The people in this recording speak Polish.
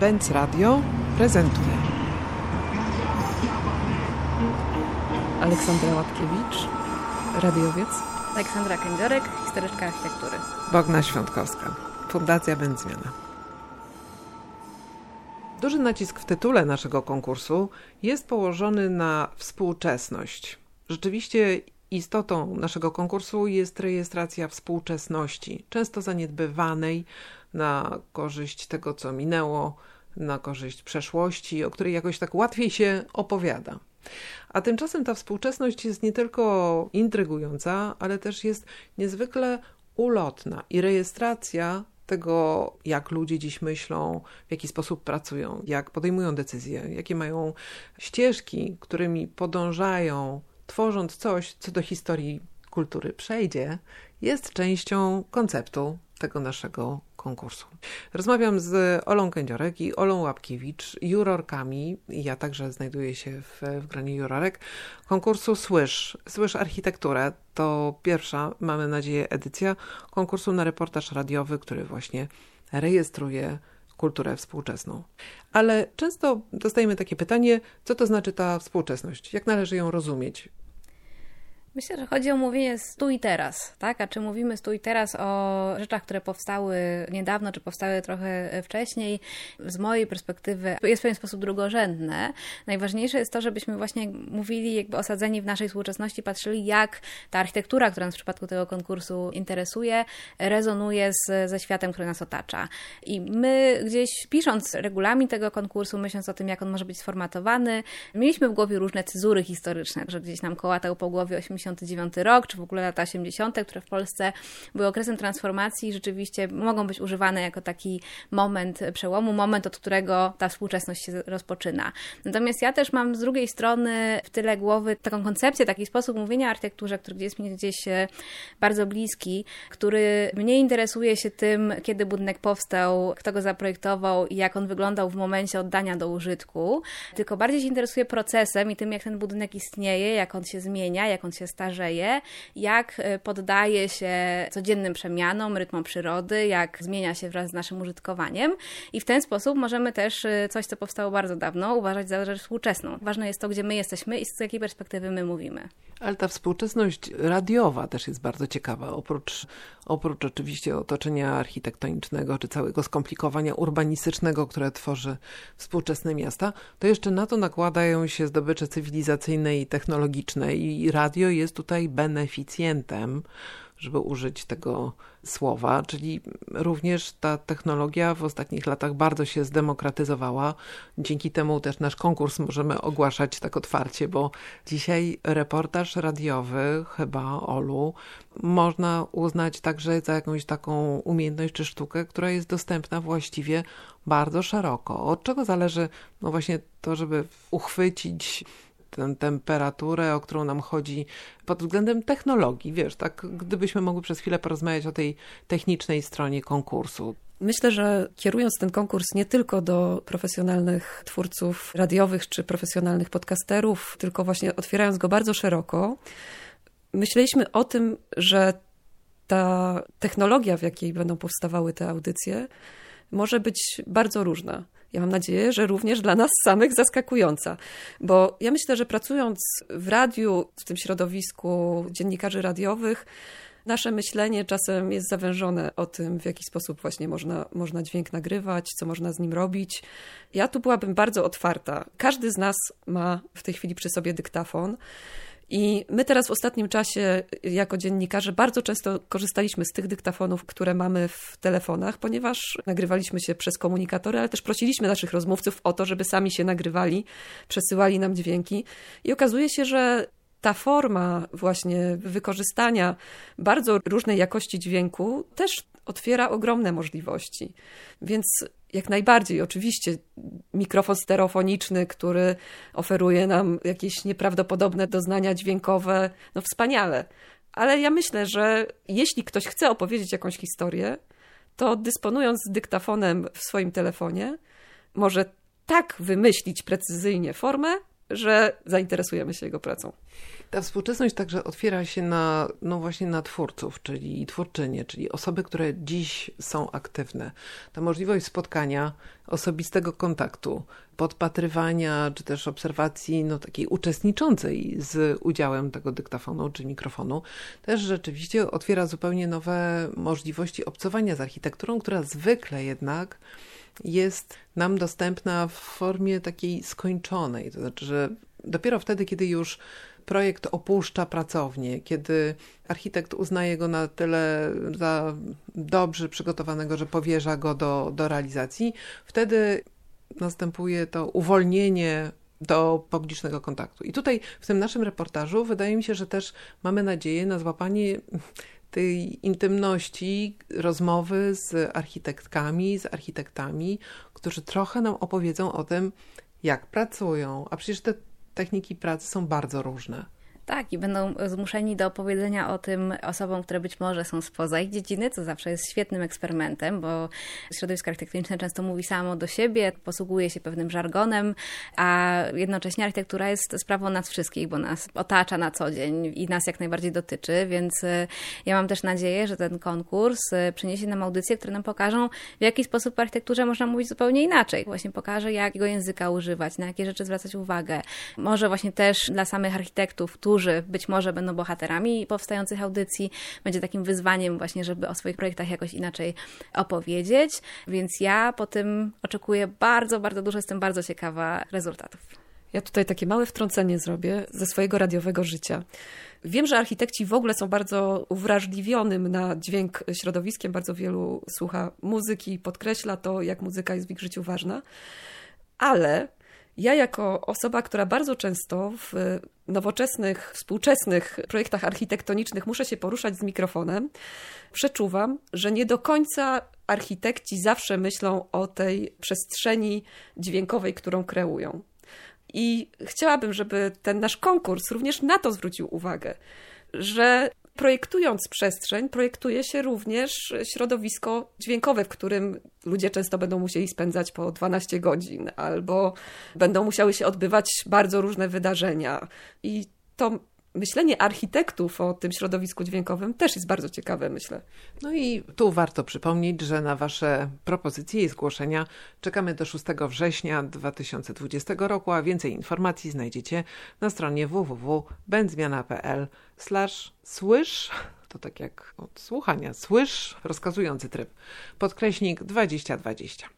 Benz Radio prezentuje. Aleksandra Łapkiewicz, radiowiec. Aleksandra Kędziorek, historyczka architektury. Bogna Świątkowska, Fundacja Będzmiana. Duży nacisk w tytule naszego konkursu jest położony na współczesność. Rzeczywiście istotą naszego konkursu jest rejestracja współczesności, często zaniedbywanej na korzyść tego, co minęło, na korzyść przeszłości, o której jakoś tak łatwiej się opowiada. A tymczasem ta współczesność jest nie tylko intrygująca, ale też jest niezwykle ulotna i rejestracja tego, jak ludzie dziś myślą, w jaki sposób pracują, jak podejmują decyzje, jakie mają ścieżki, którymi podążają, tworząc coś, co do historii kultury przejdzie, jest częścią konceptu tego naszego konkursu. Rozmawiam z Olą Kędziorek i Olą Łapkiewicz, jurorkami, ja także znajduję się w, w gronie jurorek, konkursu Słysz. Słysz Architekturę to pierwsza, mamy nadzieję, edycja konkursu na reportaż radiowy, który właśnie rejestruje kulturę współczesną. Ale często dostajemy takie pytanie, co to znaczy ta współczesność? Jak należy ją rozumieć? Myślę, że chodzi o mówienie tu i teraz, tak? A czy mówimy tu i teraz o rzeczach, które powstały niedawno, czy powstały trochę wcześniej, z mojej perspektywy jest w pewien sposób drugorzędne. Najważniejsze jest to, żebyśmy właśnie mówili, jakby osadzeni w naszej współczesności, patrzyli, jak ta architektura, która nas w przypadku tego konkursu interesuje, rezonuje z, ze światem, który nas otacza. I my gdzieś pisząc regulamin tego konkursu, myśląc o tym, jak on może być sformatowany, mieliśmy w głowie różne cezury historyczne, że gdzieś nam kołatał po głowie 80 89 rok, czy w ogóle lata 80., które w Polsce były okresem transformacji, rzeczywiście mogą być używane jako taki moment przełomu, moment, od którego ta współczesność się rozpoczyna. Natomiast ja też mam z drugiej strony w tyle głowy taką koncepcję, taki sposób mówienia o architekturze, który jest mi gdzieś e, bardzo bliski, który mnie interesuje się tym, kiedy budynek powstał, kto go zaprojektował i jak on wyglądał w momencie oddania do użytku, tylko bardziej się interesuje procesem i tym, jak ten budynek istnieje, jak on się zmienia, jak on się starzeje, jak e, poddaje się codziennym przemianom, rytmom przyrody, jak zmienia się wraz z naszym użytkowaniem i w ten sposób możemy też e, coś, co powstało bardzo dawno, uważać za rzecz współczesną. Ważne jest to, gdzie my jesteśmy i z jakiej perspektywy my mówimy. Ale ta współczesność radiowa też jest bardzo ciekawa. Oprócz, oprócz oczywiście otoczenia architektonicznego czy całego skomplikowania urbanistycznego, które tworzy współczesne miasta, to jeszcze na to nakładają się zdobycze cywilizacyjne i technologiczne i radio jest tutaj beneficjentem żeby użyć tego słowa, czyli również ta technologia w ostatnich latach bardzo się zdemokratyzowała. Dzięki temu też nasz konkurs możemy ogłaszać tak otwarcie, bo dzisiaj reportaż radiowy, chyba Olu, można uznać także za jakąś taką umiejętność czy sztukę, która jest dostępna właściwie bardzo szeroko. Od czego zależy no właśnie to, żeby uchwycić tę temperaturę, o którą nam chodzi pod względem technologii, wiesz, tak gdybyśmy mogli przez chwilę porozmawiać o tej technicznej stronie konkursu. Myślę, że kierując ten konkurs nie tylko do profesjonalnych twórców radiowych czy profesjonalnych podcasterów, tylko właśnie otwierając go bardzo szeroko, myśleliśmy o tym, że ta technologia, w jakiej będą powstawały te audycje, może być bardzo różna ja mam nadzieję, że również dla nas samych zaskakująca. Bo ja myślę, że pracując w radiu, w tym środowisku dziennikarzy radiowych, nasze myślenie czasem jest zawężone o tym, w jaki sposób właśnie można, można dźwięk nagrywać, co można z nim robić. Ja tu byłabym bardzo otwarta. Każdy z nas ma w tej chwili przy sobie dyktafon. I my teraz w ostatnim czasie, jako dziennikarze, bardzo często korzystaliśmy z tych dyktafonów, które mamy w telefonach, ponieważ nagrywaliśmy się przez komunikatory, ale też prosiliśmy naszych rozmówców o to, żeby sami się nagrywali, przesyłali nam dźwięki. I okazuje się, że ta forma właśnie wykorzystania bardzo różnej jakości dźwięku też otwiera ogromne możliwości. Więc jak najbardziej, oczywiście, mikrofon stereofoniczny, który oferuje nam jakieś nieprawdopodobne doznania dźwiękowe, no wspaniale. Ale ja myślę, że jeśli ktoś chce opowiedzieć jakąś historię, to dysponując dyktafonem w swoim telefonie, może tak wymyślić precyzyjnie formę, że zainteresujemy się jego pracą. Ta współczesność także otwiera się na, no właśnie na twórców, czyli twórczynie, czyli osoby, które dziś są aktywne. Ta możliwość spotkania, osobistego kontaktu, podpatrywania, czy też obserwacji no, takiej uczestniczącej z udziałem tego dyktafonu czy mikrofonu, też rzeczywiście otwiera zupełnie nowe możliwości obcowania z architekturą, która zwykle jednak jest nam dostępna w formie takiej skończonej. To znaczy, że dopiero wtedy, kiedy już projekt opuszcza pracownię, kiedy architekt uznaje go na tyle za dobrze przygotowanego, że powierza go do, do realizacji, wtedy następuje to uwolnienie do publicznego kontaktu. I tutaj w tym naszym reportażu wydaje mi się, że też mamy nadzieję na złapanie tej intymności rozmowy z architektkami, z architektami, którzy trochę nam opowiedzą o tym, jak pracują. A przecież te techniki pracy są bardzo różne. Tak, i będą zmuszeni do opowiedzenia o tym osobom, które być może są spoza ich dziedziny, co zawsze jest świetnym eksperymentem, bo środowisko architektoniczne często mówi samo do siebie, posługuje się pewnym żargonem, a jednocześnie architektura jest sprawą nas wszystkich, bo nas otacza na co dzień i nas jak najbardziej dotyczy, więc e, ja mam też nadzieję, że ten konkurs e, przyniesie nam audycje, które nam pokażą, w jaki sposób w architekturze można mówić zupełnie inaczej. Właśnie pokaże, jakiego języka używać, na jakie rzeczy zwracać uwagę. Może właśnie też dla samych architektów, którzy którzy być może będą bohaterami powstających audycji. Będzie takim wyzwaniem właśnie, żeby o swoich projektach jakoś inaczej opowiedzieć. Więc ja po tym oczekuję bardzo, bardzo dużo. Jestem bardzo ciekawa rezultatów. Ja tutaj takie małe wtrącenie zrobię ze swojego radiowego życia. Wiem, że architekci w ogóle są bardzo uwrażliwionym na dźwięk środowiskiem. Bardzo wielu słucha muzyki, podkreśla to, jak muzyka jest w ich życiu ważna. Ale ja, jako osoba, która bardzo często w nowoczesnych, współczesnych projektach architektonicznych muszę się poruszać z mikrofonem, przeczuwam, że nie do końca architekci zawsze myślą o tej przestrzeni dźwiękowej, którą kreują. I chciałabym, żeby ten nasz konkurs również na to zwrócił uwagę, że projektując przestrzeń, projektuje się również środowisko dźwiękowe, w którym ludzie często będą musieli spędzać po 12 godzin, albo będą musiały się odbywać bardzo różne wydarzenia. I to myślenie architektów o tym środowisku dźwiękowym też jest bardzo ciekawe, myślę. No i tu warto przypomnieć, że na Wasze propozycje i zgłoszenia czekamy do 6 września 2020 roku, a więcej informacji znajdziecie na stronie www.będzmiana.pl słysz to tak jak od słuchania, słysz rozkazujący tryb, podkreśnik 2020.